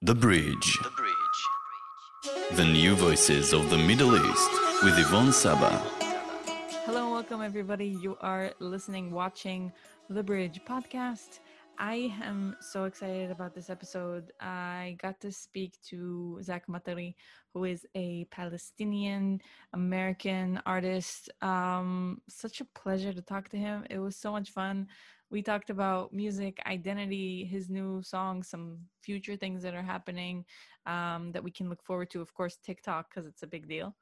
The Bridge. The Bridge. The new voices of the Middle East with Yvonne Saba. Hello and welcome, everybody. You are listening, watching the Bridge podcast. I am so excited about this episode. I got to speak to Zach Matari, who is a Palestinian American artist. Um, such a pleasure to talk to him. It was so much fun. We talked about music, identity, his new song, some future things that are happening um, that we can look forward to. Of course, TikTok, because it's a big deal.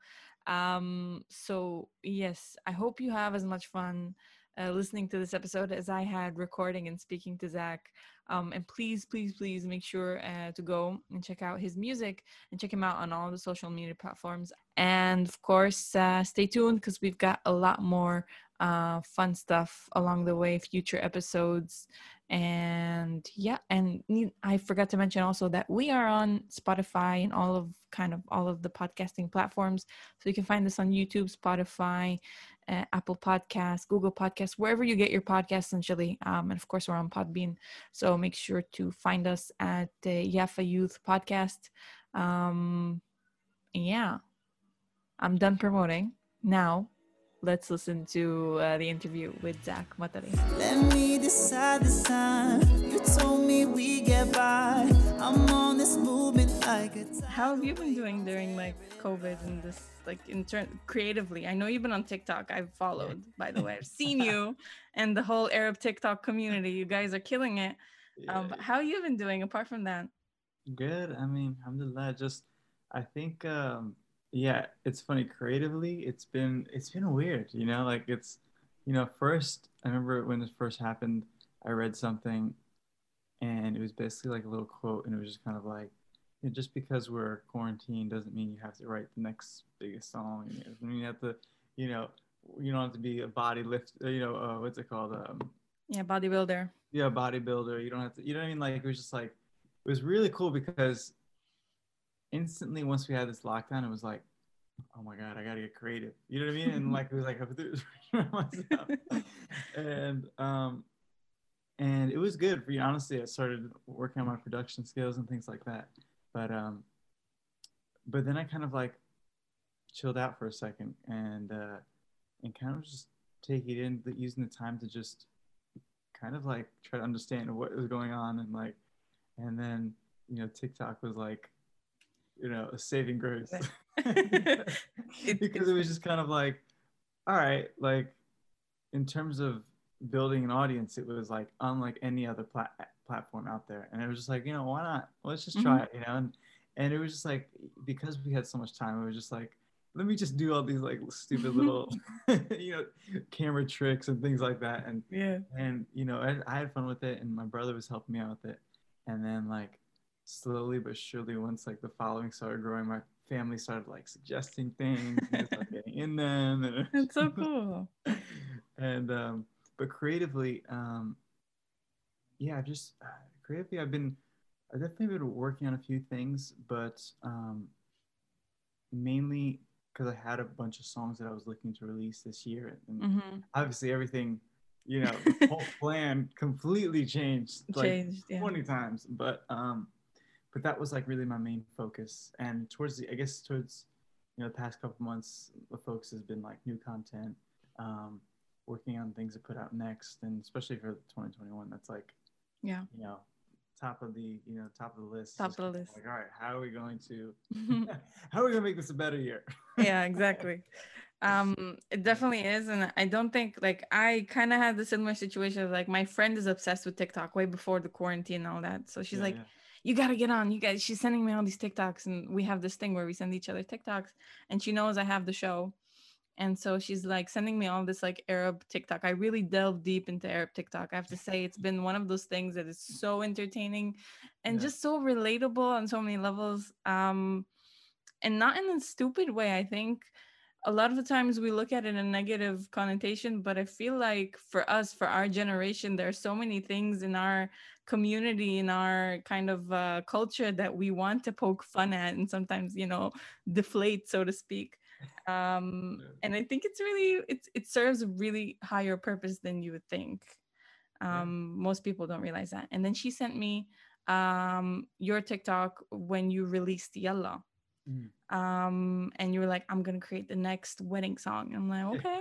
Um, so, yes, I hope you have as much fun uh, listening to this episode as I had recording and speaking to Zach. Um, and please, please, please make sure uh, to go and check out his music and check him out on all the social media platforms. And of course, uh, stay tuned because we've got a lot more uh, fun stuff along the way, future episodes. And yeah, and I forgot to mention also that we are on Spotify and all of kind of all of the podcasting platforms. So you can find us on YouTube, Spotify, uh, Apple Podcasts, Google Podcasts, wherever you get your podcasts, essentially. Um, and of course, we're on Podbean. So make sure to find us at uh, Yafa Youth Podcast. Um, yeah, I'm done promoting. Now, let's listen to uh, the interview with Zach Matari. Let me decide this time. You told me we get by. I'm on this movement like a How have you been doing during like COVID and this like in turn creatively? I know you've been on TikTok. I've followed, by the way. I've seen you and the whole Arab TikTok community. You guys are killing it. Um, but how you been doing apart from that? Good. I mean, alhamdulillah. Just I think um yeah, it's funny creatively. It's been it's been weird, you know. Like it's, you know, first I remember when this first happened, I read something, and it was basically like a little quote, and it was just kind of like, you know, just because we're quarantined doesn't mean you have to write the next biggest song. You know, I mean, you have to, you know, you don't have to be a body lift. You know, uh, what's it called? Um, yeah, bodybuilder. Yeah, bodybuilder. You don't have to. You know what I mean? Like it was just like, it was really cool because instantly once we had this lockdown, it was like, oh my god, I gotta get creative. You know what I mean? And like it was like myself. and um, and it was good. For you honestly, I started working on my production skills and things like that. But um, but then I kind of like chilled out for a second and uh, and kind of just take it in, using the time to just kind of like try to understand what was going on and like, and then you know TikTok was like you know, a saving grace. because it was just kind of like, all right, like in terms of building an audience, it was like unlike any other plat- platform out there. And it was just like, you know, why not? Let's just try mm-hmm. it, you know? And, and it was just like, because we had so much time, it was just like, let me just do all these like stupid little, you know, camera tricks and things like that. And, yeah. And, you know, I, I had fun with it and my brother was helping me out with it. And then like, slowly but surely once like the following started growing my family started like suggesting things and getting in them and it's so cool and um but creatively um yeah i just uh, creatively i've been i've definitely been working on a few things but um mainly because i had a bunch of songs that i was looking to release this year and mm-hmm. obviously everything you know the whole plan completely changed like changed, yeah. 20 times but um but that was like really my main focus. And towards the, I guess towards, you know, the past couple months, the focus has been like new content, um, working on things to put out next, and especially for 2021, that's like, yeah, you know, top of the, you know, top of the list. Top of the list. Like, all right, how are we going to, how are we gonna make this a better year? yeah, exactly. um it definitely is and i don't think like i kind of had the similar situation of like my friend is obsessed with tiktok way before the quarantine and all that so she's yeah, like yeah you got to get on. You guys, she's sending me all these TikToks, and we have this thing where we send each other TikToks, and she knows I have the show. And so she's like sending me all this like Arab TikTok. I really delved deep into Arab TikTok. I have to say, it's been one of those things that is so entertaining and yeah. just so relatable on so many levels. Um, and not in a stupid way, I think a lot of the times we look at it in a negative connotation, but I feel like for us, for our generation, there are so many things in our community, in our kind of uh, culture that we want to poke fun at and sometimes, you know, deflate, so to speak. Um, and I think it's really, it's, it serves a really higher purpose than you would think. Um, yeah. Most people don't realize that. And then she sent me um your TikTok when you released Yalla. Mm. Um and you were like, I'm gonna create the next wedding song. I'm like, okay,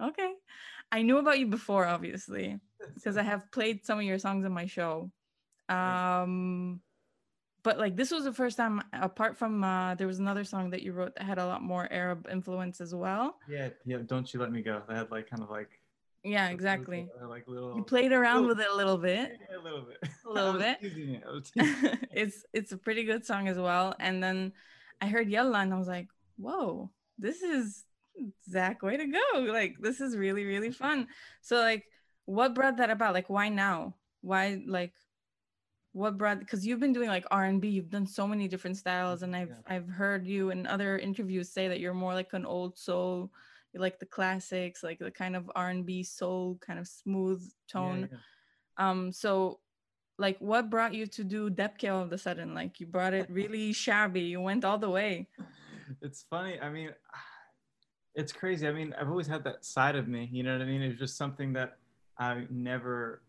okay. I knew about you before, obviously, because I have played some of your songs on my show. Um but like this was the first time apart from uh there was another song that you wrote that had a lot more Arab influence as well. Yeah, yeah. Don't you let me go. That had like kind of like Yeah, exactly. like little. You played around little- with it a little bit. Yeah, a little bit. A little bit. it. I was teasing it. it's it's a pretty good song as well. And then I heard Yalla and I was like, whoa, this is Zach, way to go. Like this is really, really fun. So like what brought that about? Like why now? Why like what brought because you've been doing like R&B, you've done so many different styles and I've Yeah. I've heard you in other interviews say that you're more like an old soul, like the classics, like the kind of R&B soul kind of smooth Yeah, tone. yeah. Um, so like what brought you to do Dabke all of a sudden? Like you brought it really shabby. You went all the way. it's funny. I mean, it's crazy. I mean, I've always had that side of me. You know what I mean? It was just something that I never,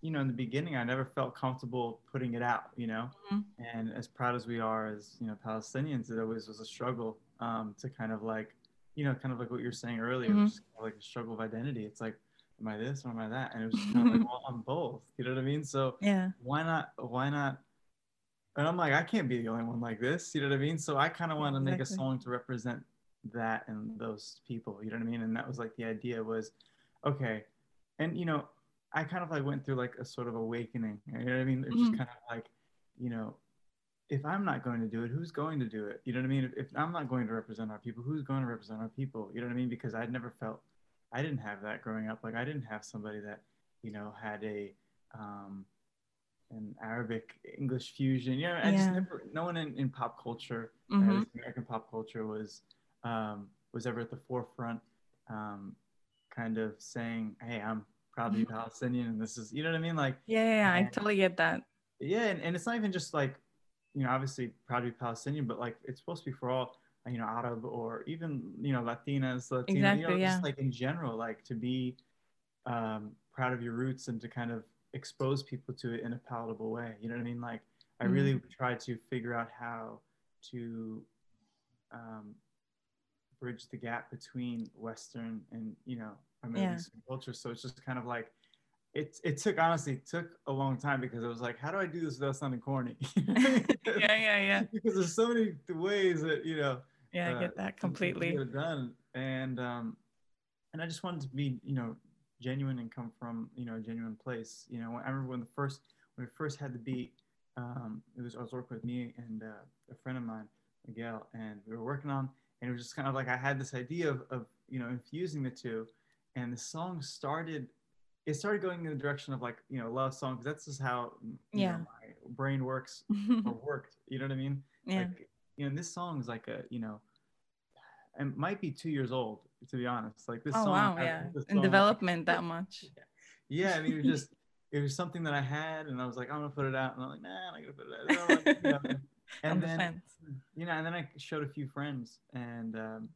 you know, in the beginning, I never felt comfortable putting it out. You know, Mhm. and as proud as we are as you know Palestinians, it always was a struggle um, to kind of like, you know, kind of like what you were saying earlier, Mhm. just kind of like a struggle of identity. It's like, am I this or am I that? And it was just kind of like, well, I'm both. You know what I mean? So Yeah. why not why not and i'm like i can't be the only one like this you know what i mean so i kind of want to make a song to represent that and those people you know what i mean and that was like the idea was okay and you know i kind of like went through like a sort of awakening you know what i mean it's just Mhm. kind of like you know if i'm not going to do it who's going to do it you know what i mean if, if i'm not going to represent our people who's going to represent our people you know what i mean because i'd never felt i didn't have that growing up like i didn't have somebody that you know had a um an Arabic English fusion. You know, I just never no one in, in pop culture, Mhm. American pop culture was um was ever at the forefront, um, kind of saying, Hey, I'm proud to be Palestinian and this is you know what I mean? Like Yeah, yeah, yeah, I totally get that. yeah, and, and it's not even just like, you know, obviously proud to be Palestinian, but like it's supposed to be for all, you know, Arab or even, you know, Latinas, Latino, you know, yeah. just like in general, like to be um, proud of your roots and to kind of expose people to it in a palatable way. You know what I mean? Like I Mhm. really try to figure out how to um, bridge the gap between Western and, you know, Middle Yeah. Culture. So it's just kind of like, it, it took honestly it took a long time because it was like how do I do this without sounding corny? yeah, yeah, yeah. because there's so many ways that you know Yeah, I uh, get that completely. it done and um and I just wanted to be you know genuine and come from you know a genuine place you know I remember when the first when we first had the beat um it was I was working with me and uh, a friend of mine Miguel and we were working on and it was just kind of like I had this idea of, of you know infusing the two and the song started it started going in the direction of like you know love song because that's just how Yeah. know, my brain works or worked you know what I mean yeah. like you know this song is like a you know it might be two years old to be honest like this Oh song wow, I- yeah. In development that much. yeah i mean it was just it was something that i had and i was like i'm gonna put it out and i'm like nah i'm not gonna put it out And you know, and, and then you know and then i showed a few friends and um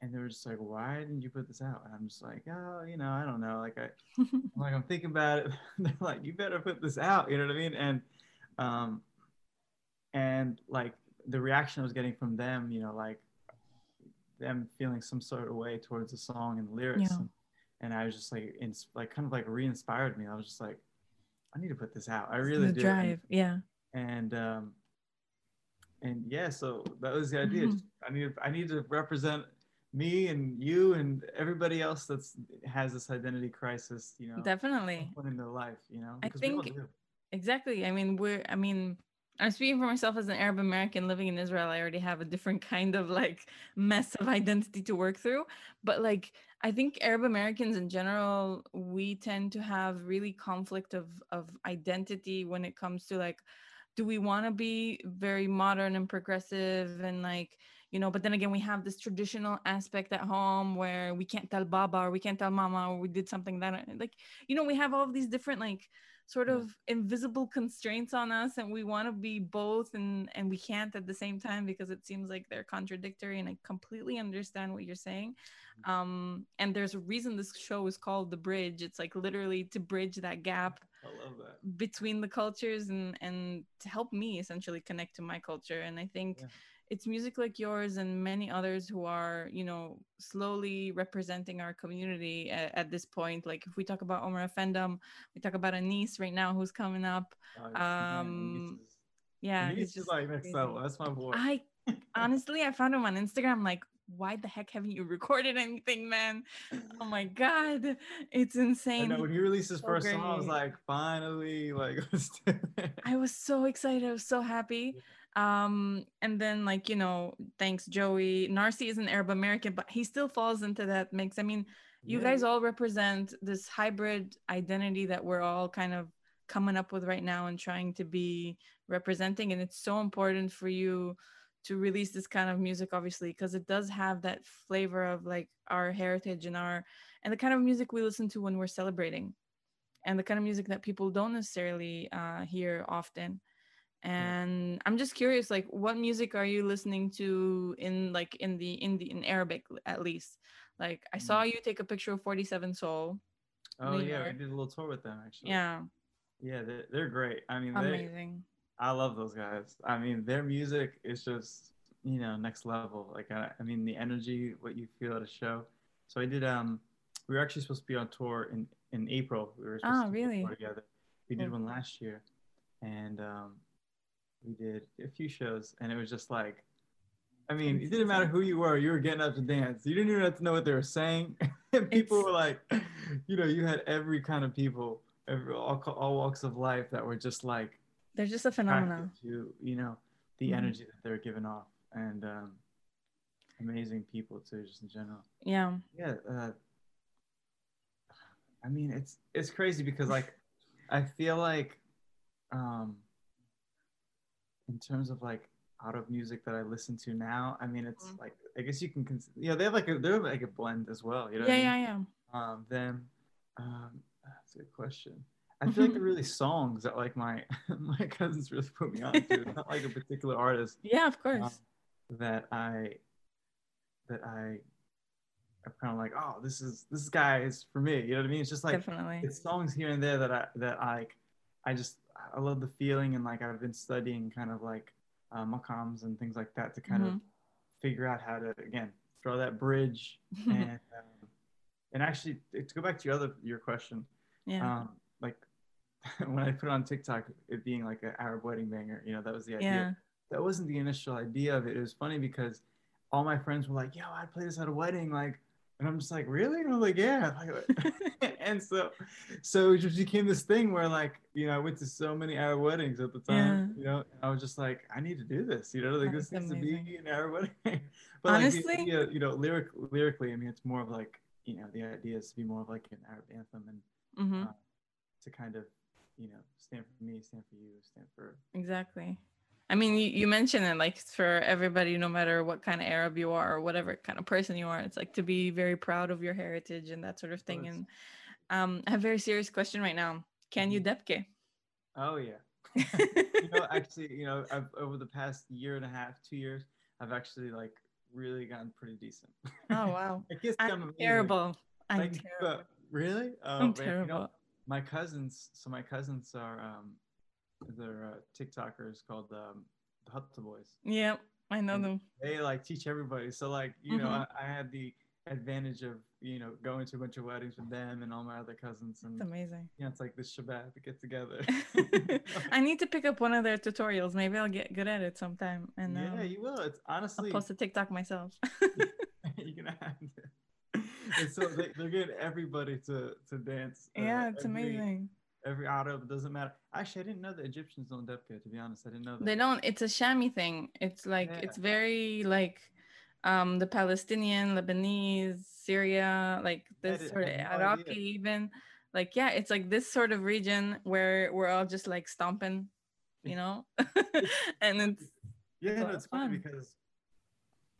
and they were just like why didn't you put this out and i'm just like oh you know i don't know like i I'm like I'm thinking about it. They're like, you better put this out. You know what I mean? And um, and like the reaction I was getting from them, you know, like them feeling some sort of way towards the song and the lyrics, Yeah. and, and I was just like, ins- like kind of like re-inspired me. I was just like, I need to put this out. I really the do. drive. Yeah. And um, and yeah, so that was the idea. Mhm. I need I need to represent me and you and everybody else that's has this identity crisis. You know, Definitely. in their life, you know? I think- Exactly. I mean, we're, I mean, I'm speaking for myself as an Arab American living in Israel. I already have a different kind of like mess of identity to work through. But like, I think Arab Americans in general, we tend to have really conflict of, of identity when it comes to like, do we want to be very modern and progressive and like, you know, but then again, we have this traditional aspect at home where we can't tell Baba or we can't tell Mama or we did something that, like, you know, we have all these different like sort of invisible constraints on us and we want to be both and and we can't at the same time because it seems like they're contradictory and i completely understand what you're saying um and there's a reason this show is called the bridge it's like literally to bridge that gap that. between the cultures and and to help me essentially connect to my culture and i think Yeah. It's music like yours and many others who are you know slowly representing our community at, at this point like if we talk about omar Offendum we talk about Anees right now who's coming up Oh, Um, is- yeah he's just like next level. That's my boy. i honestly i found him on instagram like why the heck haven't you recorded anything man oh my god it's insane know when he released his so first song, I was like, finally, like let's do it. I was so excited. I was so happy. Um, and then like, you know, thanks Joey. Narcy is an Arab American, but he still falls into that mix. I mean, you Yeah, guys all represent this hybrid identity that we're all kind of coming up with right now and trying to be representing. And it's so important for you to release this kind of music, obviously, because it does have that flavor of like our heritage and our and the kind of music we listen to when we're celebrating and the kind of music that people don't necessarily uh, hear often and i'm just curious like what music are you listening to in like in the in the in arabic at least like i saw you take a picture of 47 soul Oh yeah, we did a little tour with them actually. yeah Yeah, they're, they're great. I mean, they, amazing I love those guys. I mean, their music is just you know next level. Like I, I mean, the energy, what you feel at a show. So I did. Um, we were actually supposed to be on tour in in April. We were supposed Oh, to really? tour together. We did one last year, and um, we did a few shows, and it was just like. I mean, it didn't matter who you were, you were getting up to dance. You didn't even have to know what they were saying. and people It's- were like, you know, you had every kind of people, every, all, all walks of life that were just like they're just a phenomenon to you know the Mhm. energy that they're giving off and um, amazing people too just in general yeah yeah uh, i mean it's it's crazy because like i feel like um in terms of like out of music that i listen to now i mean it's Mhm. like i guess you can cons- you know they have like a they're like a blend as well you know yeah I mean? yeah yeah. Um them um that's a good question. I feel like they're really songs that like my my cousins really put me on to not like a particular artist yeah of course. um, that i that i i'm kind of like oh this is this guy is for me you know what i mean? It's just like definitely. it's songs here and there that i that i i just i love the feeling and like i've been studying kind of like uh, makams and things like that to kind of Mhm. figure out how to again throw that bridge and um, and actually to go back to your other your question yeah. um like when i put it on tiktok it being like an arab wedding banger you know that was the idea. Yeah. That wasn't the initial idea of it. It was funny because all my friends were like yo i'd play this at a wedding like and i'm just like really and i'm like yeah and so so it just became this thing where like you know i went to so many arab weddings at the time yeah. you know and i was just like i need to do this, you know like That's this needs to be an arab wedding but like Honestly? the idea, you know lyric, lyrically i mean it's more of like you know the idea is to be more of like an arab anthem and hmm uh, to kind of you know stand for me stand for you stand for Exactly. I mean, you, you mentioned it like for everybody, no matter what kind of Arab you are or whatever kind of person you are, it's like to be very proud of your heritage and that sort of thing. course. And um, I have a very serious question right now. Can you dabke? oh yeah you know actually you know I've, over the past year and a half two years i've actually like really gotten pretty decent oh wow. I guess I'm terrible. I'm Like, terrible. but really oh, I'm man, you know, terrible. my cousins so my cousins are um they're uh, tiktokers called um the Hutta boys Yeah, I know And them. they like teach everybody so like you know Mhm. I, I had the advantage of you know going to a bunch of weddings with them and all my other cousins and It's amazing. you know it's like this shabbat to get together I need to pick up one of their tutorials. Maybe I'll get good at it sometime. And yeah um, you will it's honestly. I'll post a TikTok myself. you're gonna have to. And so they, they're getting everybody to to dance. uh, yeah, it's every- amazing. Every Arab doesn't matter. Actually, I didn't know the Egyptians don't debka. To be honest, I didn't know that. They don't. It's a Shami thing. It's like Yeah. it's very like um the Palestinian, Lebanese, Syria, like this sort of Iraqi idea. even. Like yeah, it's like this sort of region where we're all just like stomping, you know, and it's Yeah, So no, it's it's funny fun. because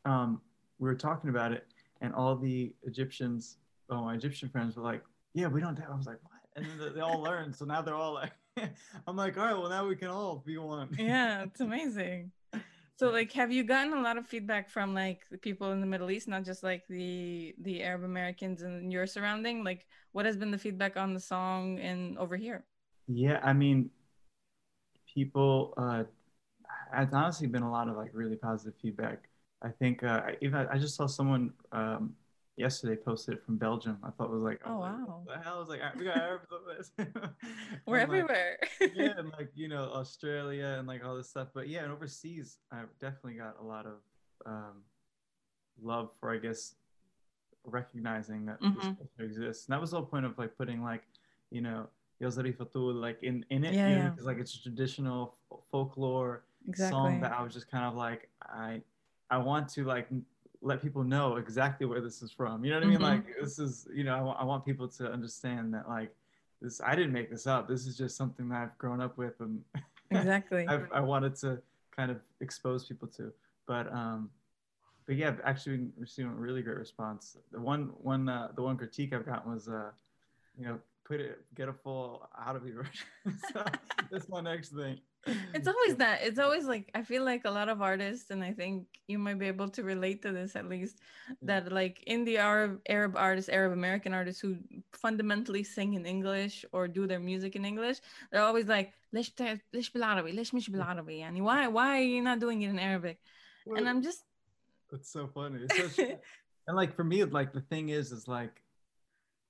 um, we were talking about it, and all the Egyptians, oh, my Egyptian friends were like, "Yeah, we don't." I was like? And then they- all learn. so now they're all like, "I'm like, all right, well now we can all be one." yeah, it's amazing. So like have you gotten a lot of feedback from like the people in the Middle East, not just like the the Arab Americans in your surrounding? Like what has been the feedback on the song and over here? Yeah, I mean, people. Uh, it's honestly been a lot of like really positive feedback. I think uh, I- even I just saw someone um, yesterday posted it from Belgium. I thought it was like, Oh, like, wow. what the hell? I was like, "Ah, we got this. We're And, like, everywhere. yeah, and like you know Australia and like all this stuff. But yeah, and overseas, I definitely got a lot of um, love for I guess recognizing that this Mhm. culture exists. And that was the whole point of like putting like you know Ya Zarif al-Tool like in in it, Yeah, you know, yeah. because like it's a traditional folklore exactly. song that I was just kind of like I I want to like let people know exactly where this is from. You know what I mean? Mhm. Like this is you know I want people to understand that like this I didn't make this up. This is just something that I've grown up with and exactly. I've, I wanted to kind of expose people to. But um, but yeah, actually receiving a really great response. The one one uh, the one critique I've gotten was uh, you know, put it get a full out of version. so that's my next thing. it's always that it's always like i feel like a lot of artists and i think you might be able to relate to this at least that like in the arab arab artists arab american artists who fundamentally sing in english or do their music in english they're always like ليش بتع- ليش بالعربي ليش مش بالعربي يعني why why are you not doing it in arabic and i'm just It's so funny. It's so true. and like for me, like the thing is, is like,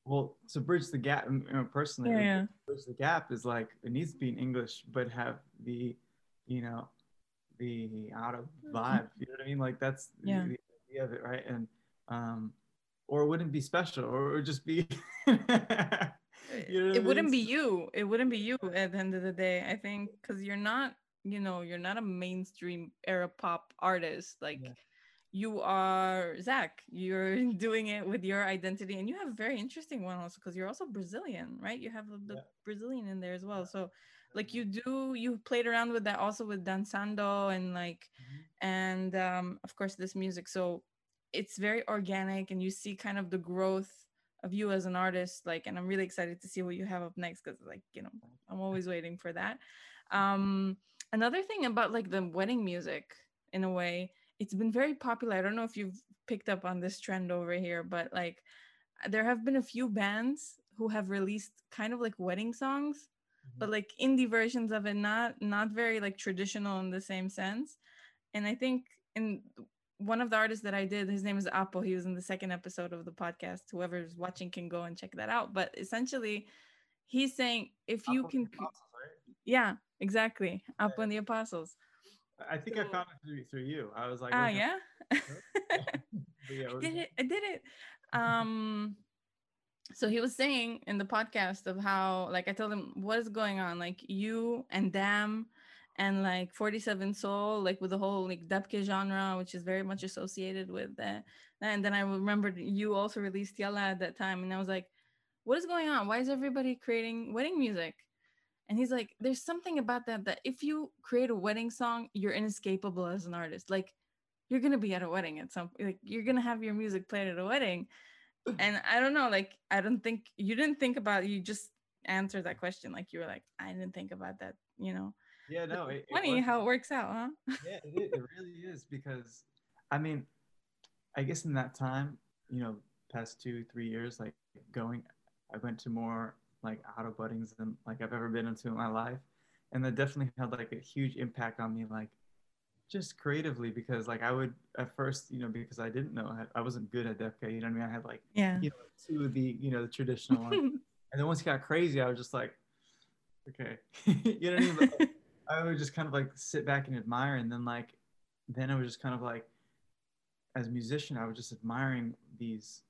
well, to bridge the gap, you know, personally, yeah, yeah. bridge the gap is like it needs to be in English, but have the, you know, the out of vibe. You know what I mean? Like that's the- Yeah. the idea of it, right? And um, or it wouldn't be special, or it would just be. you know it wouldn't mean? be you it wouldn't be you at the end of the day i think because you're not you know you're not a mainstream era pop artist like Yeah. You are zach you're doing it with your identity and you have a very interesting one also because you're also brazilian right? You have a bit Yeah. brazilian in there as well. So like you do you played around with that also with danzando and like Mhm. and um of course this music. So it's very organic and you see kind of the growth of you as an artist like and i'm really excited to see what you have up next because like you know i'm always waiting for that. Um another thing about like the wedding music in a way it's been very popular. I don't know if you've picked up on this trend over here but like there have been a few bands who have released kind of like wedding songs but like indie versions of it not not very like traditional in the same sense. And i think in one of the artists that i did his name is apo. He was in the second episode of the podcast. Whoever's watching can go and check that out. But essentially he's saying if you can Apostles, right? yeah exactly. Apo and the apostles I think I found it through, through you. I was like, oh, looking- yeah But yeah, I did it. I did it. Um, so he was saying in the podcast of how, like, I told him what is going on, like you and Dam, and like 47 Soul, like with the whole like Dabke genre, which is very much associated with that. And then I remembered you also released Yalla at that time, and I was like, what is going on? Why is everybody creating wedding music? And he's like, there's something about that that if you create a wedding song, you're inescapable as an artist. Like you're gonna be at a wedding at some like you're gonna have your music played at a wedding. And i don't know like i don't think you didn't think about you just answered that question. Like you were like i didn't think about that you know? Yeah, no, it's it, it funny was- how it works out huh? Yeah, it, it really is because, I mean, I guess in that time, you know, past two, three years, like going, I went to more like auto weddings than like I've ever been into in my life, and that definitely had like a huge impact on me, like just creatively because like I would at first, you know, because I didn't know I, I wasn't good at Dabke, you know what I mean? I had like yeah you know two of the you know the traditional ones. And then once it got crazy, I was just like, okay, you know what I mean? But, like, I would just kind of like sit back and admire, and then like, then I was just kind of like, as a musician, I was just admiring these.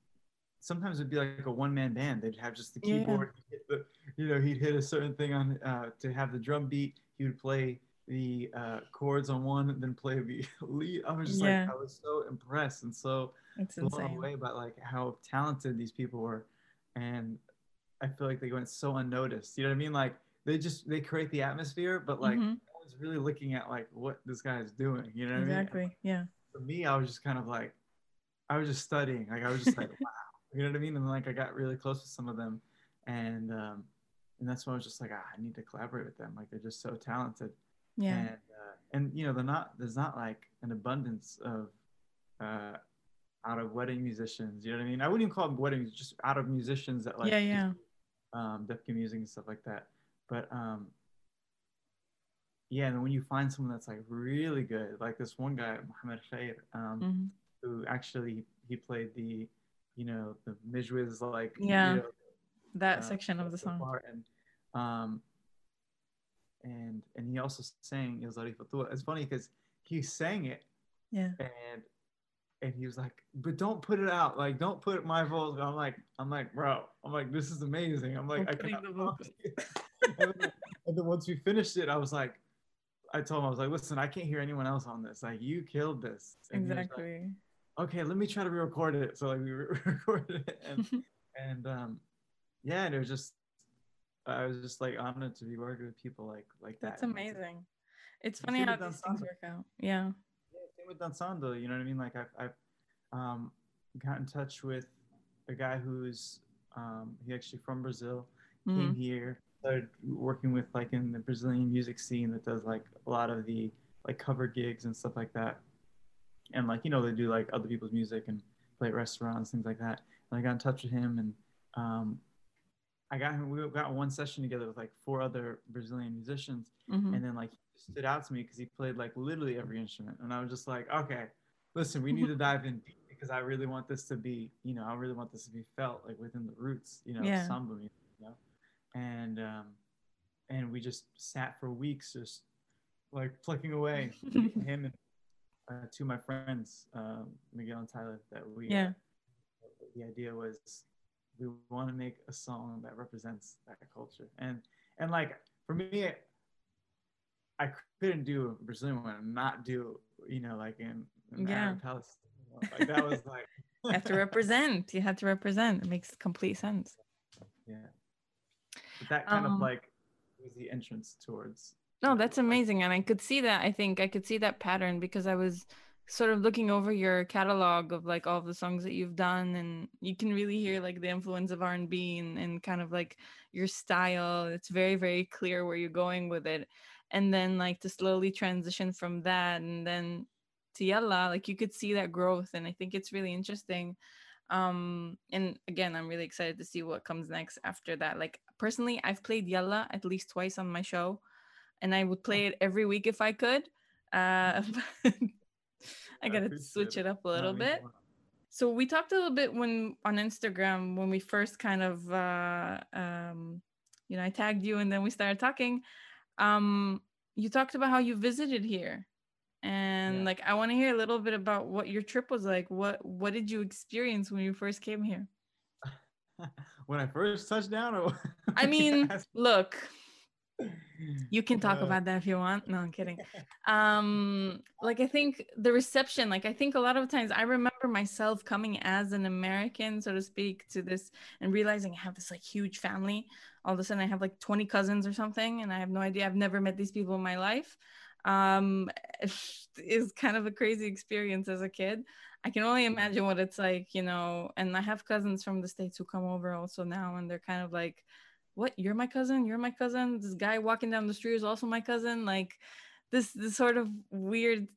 Sometimes it'd be like a one-man band. They'd have just the keyboard. hit the, you know, he'd hit a certain thing on uh, to have the drum beat. He would play the uh, chords on one, and then play the lead. I was just Yeah. like, I was so impressed and so it's blown insane away by like how talented these people were and i feel like they went so unnoticed you know what i mean like they just they create the atmosphere but like Mhm, no one's really looking at like what this guy is doing you know what i mean exactly yeah for me i was just kind of like i was just studying like i was just like wow you know what i mean? And like i got really close with some of them and um and that's when i was just like ah, i need to collaborate with them. Like they're just so talented. Yeah. And uh, and you know they're not there's not like an abundance of uh out of wedding musicians you know what i mean? I wouldn't even call them weddings just out of musicians that like yeah yeah. um Dabke music and stuff like that. But um, yeah, and when you find someone that's like really good, like this one guy, Mohammed Khair, um, Mhm. who actually he played the, you know, the Mijwiz like Yeah. you know, That uh, section of the song. and um, and and he also sang "Ya Zarif It's funny because he sang it Yeah. and and he was like, "But don't put it out. Like, don't put my vocals." I'm like, I'm like, bro, I'm like, this is amazing. I'm like, I'm I cannot the vocals. and, then, and then once we finished it, I was like, I told him I was like, listen, I can't hear anyone else on this. Like, you killed this. And like, Exactly. Okay, let me try to re-record it. So like we re- recorded it, and and um, yeah, and it was just, I was just like honored to be working with people like like that. That's it's- amazing. It's funny how these things work out. Yeah. Yeah, same with Dansando, you know what I mean? Like I've, I've um, got in touch with a guy who's um, he actually from Brazil, came Mhm. here, started working with like in the Brazilian music scene that does like a lot of the like cover gigs and stuff like that. And like, you know, they do like other people's music and play at restaurants, things like that. And I got in touch with him and um, I got him, we got one session together with like four other Brazilian musicians Mhm. and then like he stood out to me because he played like literally every instrument and i was just like okay listen we need to dive in deep because i really want this to be you know i really want this to be felt like within the roots you know Yeah. samba music you know and um and we just sat for weeks just like plucking away him and uh, of my friends um miguel and tyler that we Yeah. uh, the idea was we want to make a song that represents that culture and and like for me I couldn't do a Brazilian one and not do, you know, like in, in Yeah. Palestine. Like that was like, You have to represent. You have to represent. It makes complete sense. yeah. But that kind Um, of like was the entrance towards. No, that's amazing. And I could see that. I think I could see that pattern because I was sort of looking over your catalog of like all the songs that you've done and you can really hear like the influence of R&B and, and kind of like your style. It's very, very clear where you're going with it. And then like to slowly transition from that and then to Yalla, like you could see that growth. And I think it's really interesting. Um, and again, I'm really excited to see what comes next after that. Like personally, I've played Yalla at least twice on my show and I would play it every week if I could. Uh, I I gotta appreciate switch it. it up a little bit. lot. So we talked a little bit when on Instagram when we first kind of uh, um, you know I tagged you and then we started talking. Um, you talked about how you visited here, and Yeah. like I want to hear a little bit about what your trip was like. What what did you experience when you first came here? when I first touched down, or I mean, look, you can talk Uh, about that if you want. No, I'm kidding. um like i think the reception like i think a lot of times i remember myself coming as an american so to speak to this and realizing i have this like huge family. All of a sudden i have like 20 cousins or something and i have no idea. I've never met these people in my life. Um is kind of a crazy experience as a kid. I can only imagine what it's like you know and i have cousins from the states who come over also now and they're kind of like what? You're my cousin? You're my cousin? This guy walking down the street is also my cousin? Like this this sort of weird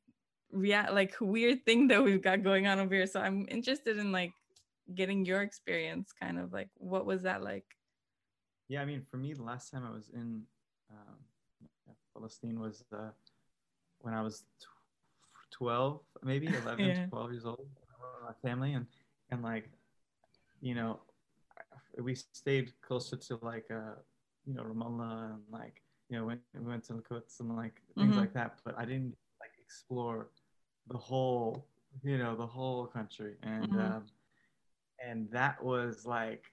react like weird thing that we've got going on over here. So i'm interested in like getting your experience kind of like what was that like? Yeah, I mean, for me, the last time I was in um, Palestine was uh, when I was tw- 12, maybe 11, Yeah. 12 years old. I went with my family and and like, you know, we stayed closer to like uh, you know, Ramallah and like, you know, went we went to the Quds and like things Mhm. like that. But I didn't like explore the whole, you know, the whole country and Mhm. um, and that was like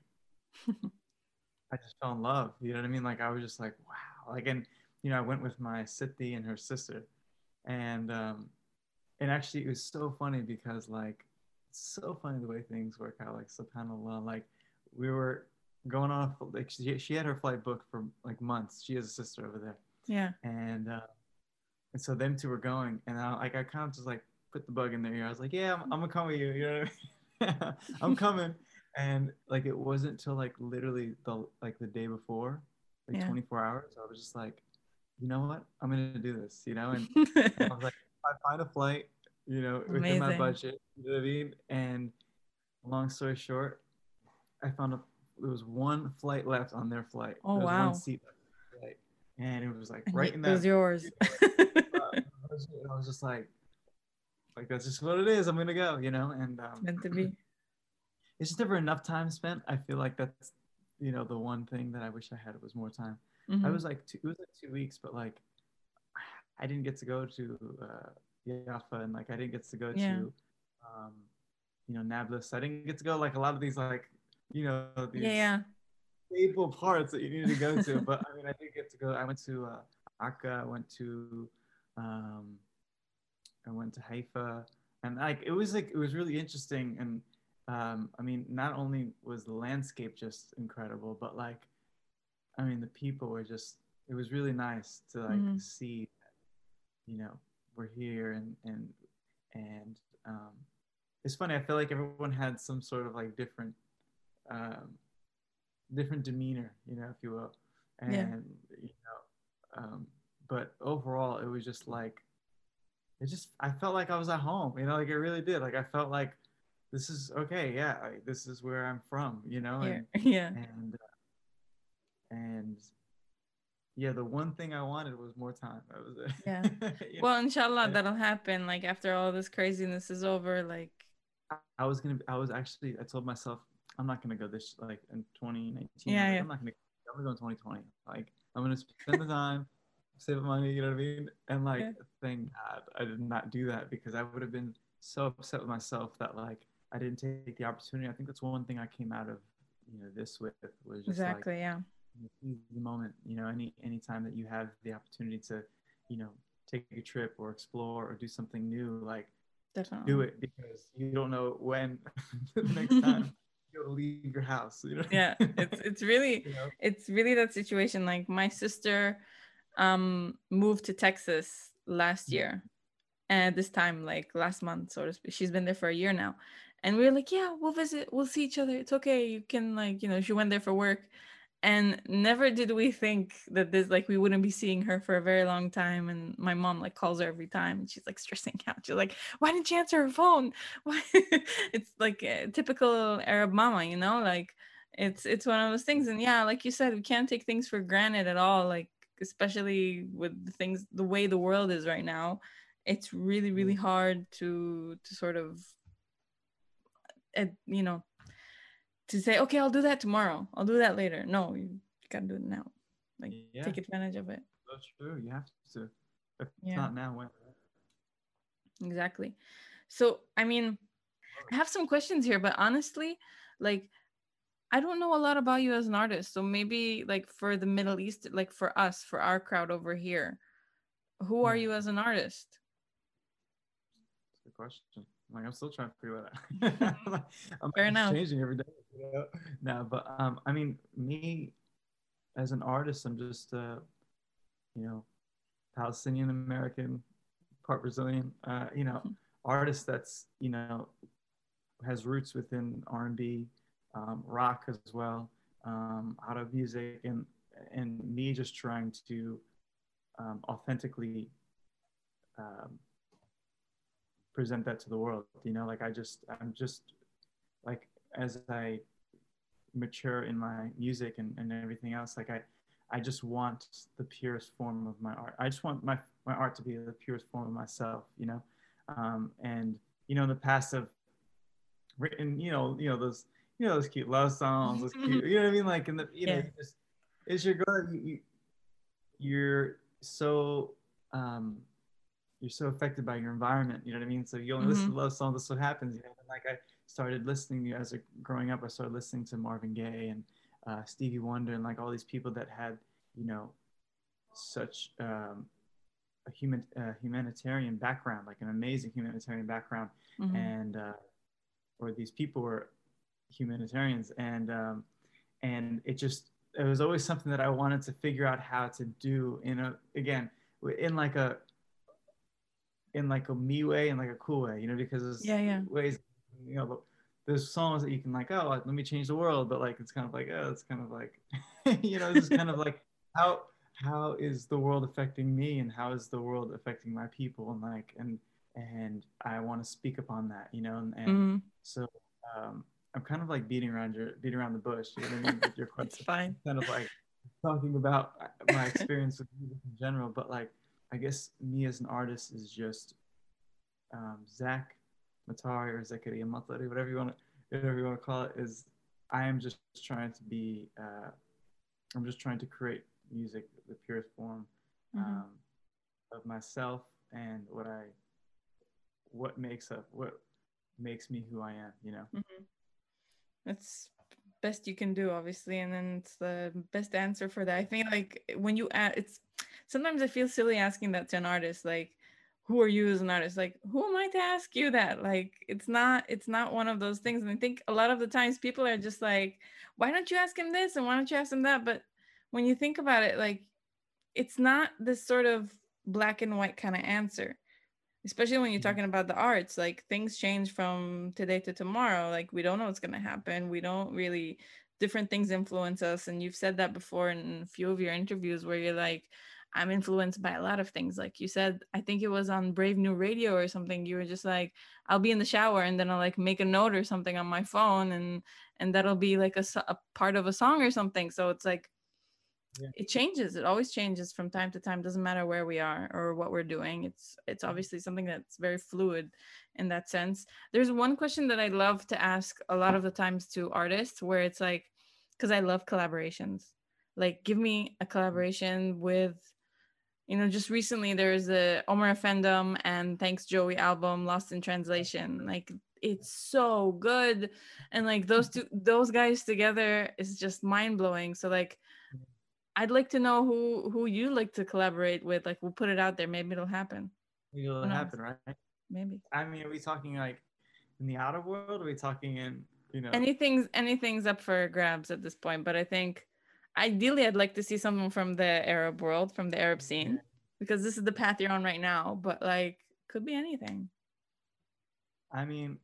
I just fell in love. You know what I mean? Like I was just like, wow. Like and you know, I went with my Siti and her sister, and um, and actually it was so funny because like, it's so funny the way things work out. Like Subhanallah, like we were going off like she, she had her flight booked for like months. She has a sister over there, yeah and uh, and so them two were going, and I like I kind of just like put the bug in their ear. I was like, yeah, I'm, I'm gonna come with you. You know what I mean? I'm coming. And like it wasn't till like literally the like the day before, like Yeah. 24 hours. I was just like, you know what? I'm gonna do this. You know, and I was like, I find a flight, you know, within my budget, you know what I mean? And long story short, I found a there was one flight left on their flight. Oh, there was wow. one seat left their and it was like right in it was that. yours. I was just like, like that's just what it is. I'm gonna go, you know, and um, Meant to be. it's just never enough time spent. I feel like that's you know the one thing that I wish I had was more time. I Mhm. was like two, it was like two weeks, but like I didn't get to go to uh, Jaffa and like I didn't get to go Yeah. to um, you know Nablus. I didn't get to go like a lot of these like you know these yeah, staple parts that you need to go to. but I mean, I did get to go. I went to uh, Akka. I went to, um, I went to Haifa, and like it was like it was really interesting. And um, I mean, not only was the landscape just incredible, but like, I mean, the people were just. It was really nice to like Mhm. see, you know, we're here and and and um, it's funny. I feel like everyone had some sort of like different. Um, different demeanor, you know, if you will. And Yeah. you know, um, but overall it was just like it just I felt like I was at home, you know, like it really did. Like I felt like this is okay, yeah, like, this is where I'm from, you know, and Yeah. and uh, and yeah, the one thing I wanted was more time. That was it. Yeah. Know? Well, inshallah, I- that'll happen. Like after all this craziness is over, like I- I was gonna. I was actually. I told myself I'm not gonna go this like in 2019. Yeah, like, yeah. I'm not gonna. I'm gonna go in 2020. Like I'm gonna spend the time, save up money. You know what I mean? And like, Yeah. thank God I did not do that because I would have been so upset with myself that like I didn't take the opportunity. I think that's one thing I came out of you know this with was just exactly, yeah. like seize the moment. You know, any any time that you have the opportunity to, you know, take a trip or explore or do something new, like Definitely. do it because you don't know when the next time you'll leave your house. You know? Yeah, it's it's really You know? it's really that situation. Like my sister um moved to Texas last year. And this time, like last month, so to speak. She's been there for a year now. And we are like, yeah, we'll visit, we'll see each other. It's okay. You can like, you know, she went there for work. And never did we think that this like we wouldn't be seeing her for a very long time. And my mom like calls her every time and she's like stressing out. She's like, why didn't you answer her phone? Why it's like a typical Arab mama, you know, like it's it's one of those things and yeah like you said we can't take things for granted at all like especially with the things the way the world is right now it's really really hard to to sort of uh, you know to say okay i'll do that tomorrow i'll do that later no you gotta do it now like Yeah. take advantage of it That's true. You have to. If Yeah. not now, when? exactly so i mean i have some questions here but honestly like i don't know a lot about you as an artist so maybe like for the middle east like for us for our crowd over here who are hmm. you as an artist That's a good question. Like I'm still trying to figure that out. I'm like, I'm Fair enough. changing every day. You know? No, but um, I mean, me as an artist, I'm just uh, you know, Palestinian American, part Brazilian. Uh, you know, artist that's you know has roots within R&B, um, rock as well, um, out of music, and and me just trying to um, authentically um, present that to the world. You know, like I just I'm just like as I mature in my music and, and everything else, like I I just want the purest form of my art. I just want my my art to be the purest form of myself, you know. Um, and you know, in the past I've written, you know, you know those you know those cute love songs, those cute, you know what I mean? Like in the you know, Yeah. you just it's your girl. You, you, you're so um, you're so affected by your environment. You know what I mean? So you only listen to love songs. That's what happens. You know, and like I started listening as a growing up. I started listening to Marvin Gaye and uh, Stevie Wonder and like all these people that had you know such um, a human uh, humanitarian background, like an amazing humanitarian background, Mhm. and uh, or these people were humanitarians, and um, and it just it was always something that I wanted to figure out how to do in a again in like a in like a me way and like a cool way, you know, because there's Yeah, yeah. ways, you know, there's songs that you can like, oh, like, let me change the world, but like it's kind of like, oh, it's kind of like, you know, it's kind of like how how is the world affecting me and how is the world affecting my people and like and and I want to speak upon that, you know, and, and Mhm. so um, I'm kind of like beating around your beating around the bush, you know what I mean? With your question fine. kind of like talking about my experience with music in general, but like I guess me as an artist is just um, Zach Matari or Zakaria Matari, whatever you want to whatever you want to call it, is I am just trying to be uh, I'm just trying to create music the purest form Mhm. um, of myself and what I what makes up what makes me who I am, you know. That's best you can do, obviously, and then it's the best answer for that. I think like when you add, it's sometimes I feel silly asking that to an artist, like, "Who are you as an artist?" Like, who am I to ask you that? Like, it's not, it's not one of those things. And I think a lot of the times people are just like, "Why don't you ask him this and why don't you ask him that?" But when you think about it, like, it's not this sort of black and white kind of answer especially when you're Mhm. talking about the arts like things change from today to tomorrow like we don't know what's going to happen we don't really different things influence us and you've said that before in a few of your interviews where you're like i'm influenced by a lot of things like you said i think it was on brave new radio or something you were just like i'll be in the shower and then i'll like make a note or something on my phone and and that'll be like a, a part of a song or something. So it's like Yeah. it changes it always changes from time to time doesn't matter where we are or what we're doing it's it's mm-hmm. obviously something that's very fluid in that sense. There's one question that i love to ask a lot of the times to artists where it's like because i love collaborations like give me a mm-hmm. collaboration with you know just recently there's a omar Offendum and thanks joey album lost in translation like it's so good and like those two those guys together is just mind-blowing so like i'd like to know who who you like to collaborate with like we'll put it out there maybe it'll happen Maybe It'll knows? happen, right? maybe I mean, are we talking like in the outer world? Are we talking in you know? anything's anything's up for grabs at this point but i think ideally i'd like to see someone from the arab world from the arab scene because this is the path you're on right now but like could be anything I mean,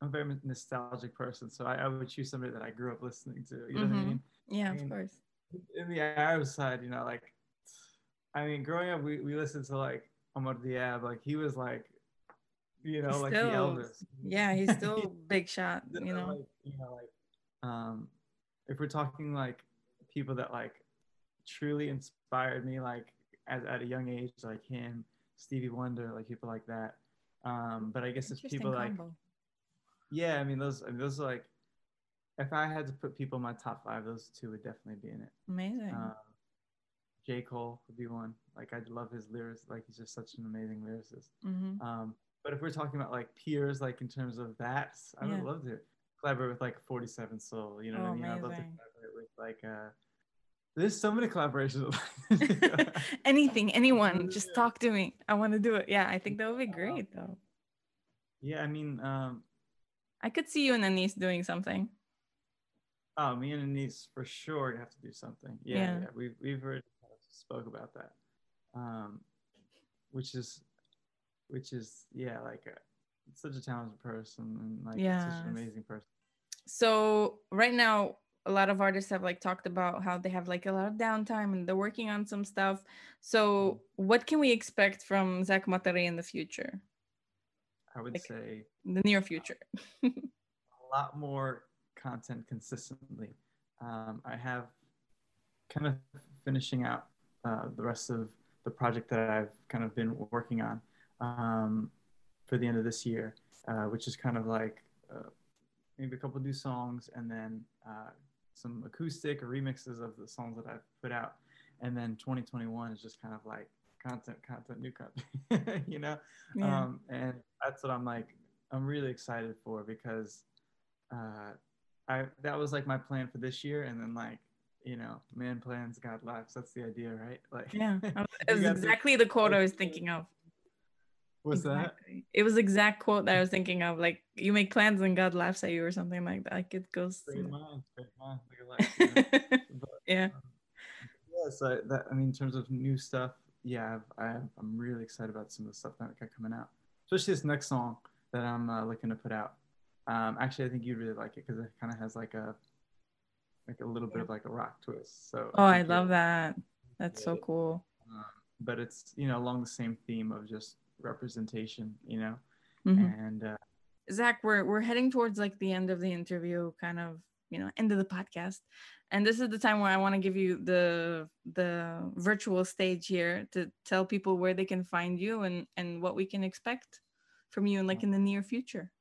I'm a very nostalgic person, so I, I would choose somebody that I grew up listening to. You know what I Mhm. mean? yeah I of course In the Arab side, you know, like, I mean, growing up, we, we listened to like Amr Diab, like he was like, you know, He's like still- the Elvis. yeah he's still big shot you you know like, you know, like, um, if we're talking like people that like truly inspired me, like as at a young age, like him, Stevie Wonder, like people like that. Um, but I guess it's people like, yeah, I mean, those, I mean, those are like, if I had to put people in my top five, those two would definitely be in it. amazing Um, J. Cole would be one. Like, I love his lyrics. Like, he's just such an amazing lyricist. hmm Um, but if we're talking about like peers, like in terms of that, I would love to collaborate with like 47 Soul. You know what Oh, I mean? I'd love to collaborate with like uh there's so many collaborations. anything anyone just talk to me i want to do it yeah i think that would be great though yeah, I mean, um, i could see you and Anees doing something oh, me and Anees for sure have to do something. Yeah, Yeah. yeah, we've we've already spoke about that, um, which is, which is yeah, like uh such a talented person and like such an amazing person. so right now a lot of artists have like talked about how they have like a lot of downtime and they're working on some stuff. So what can we expect from zach matari in the future? I would Like- say in the near future. A lot more content consistently. Um, I have kind of finishing out uh, the rest of the project that I've kind of been working on. Um, for the end of this year, uh, which is kind of like uh, maybe a couple new songs and then uh, some acoustic or remixes of the songs that I've put out. And then 2021 is just kind of like content, content, new content, you know? yeah Um, and that's what I'm like. I'm really excited for because uh, I that was like my plan for this year, and then like you know, man plans, God laughs. That's the idea, right? Like yeah I was- you it was got this- exactly the quote i was thinking of What's that? It was exact quote that I was thinking of. Like you make plans and God laughs at you or something like that. Like it goes. Great minds, great minds. Look at life. you know? But, yeah. yeah, so that I mean, in terms of new stuff, yeah, I've, I, I'm really excited about some of the stuff that I got coming out, especially this next song that I'm uh, looking to put out. Um, actually, I think you'd really like it because it kind of has like a like a little bit of like a rock twist. So Oh, I think love that. That's so cool. Um, but it's you know along the same theme of just representation, you know, Mhm. and uh, Zach, we're we're heading towards like the end of the interview, kind of you know end of the podcast and this is the time where i want to give you the the virtual stage here to tell people where they can find you and and what we can expect from you and like in the near future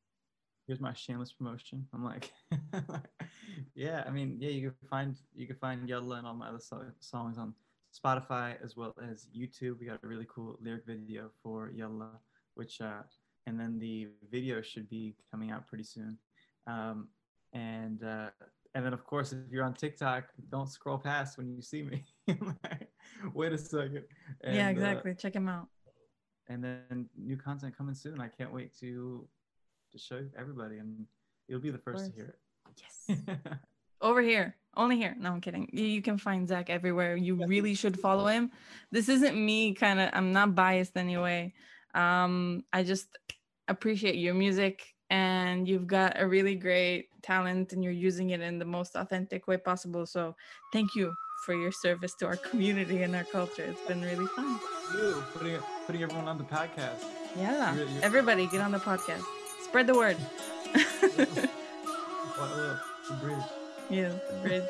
here's my shameless promotion. I'm like, yeah, I mean, yeah, you can find you can find Yalla and all my other so- songs on Spotify as well as YouTube. We got a really cool lyric video for Yalla, which uh, and then the video should be coming out pretty soon. Um, and uh, and then of course, if you're on TikTok, don't scroll past when you see me. Wait a second. And, yeah uh, exactly check him out and then new content coming soon. I can't wait to to show everybody, and you'll be the first to hear it. yes. over here. Only here. No i'm kidding. You, can find zach everywhere. You really should follow him. This isn't me kind of i'm not biased anyway. Um i just appreciate your music and you've got a really great talent and you're using it in the most authentic way possible. So thank you for your service to our community and our culture. It's been really fun. You putting putting everyone on the podcast. yeah. You're- you're- everybody get on the podcast. Spread the word Yeah bridge.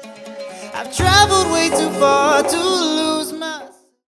I've traveled way too far to lose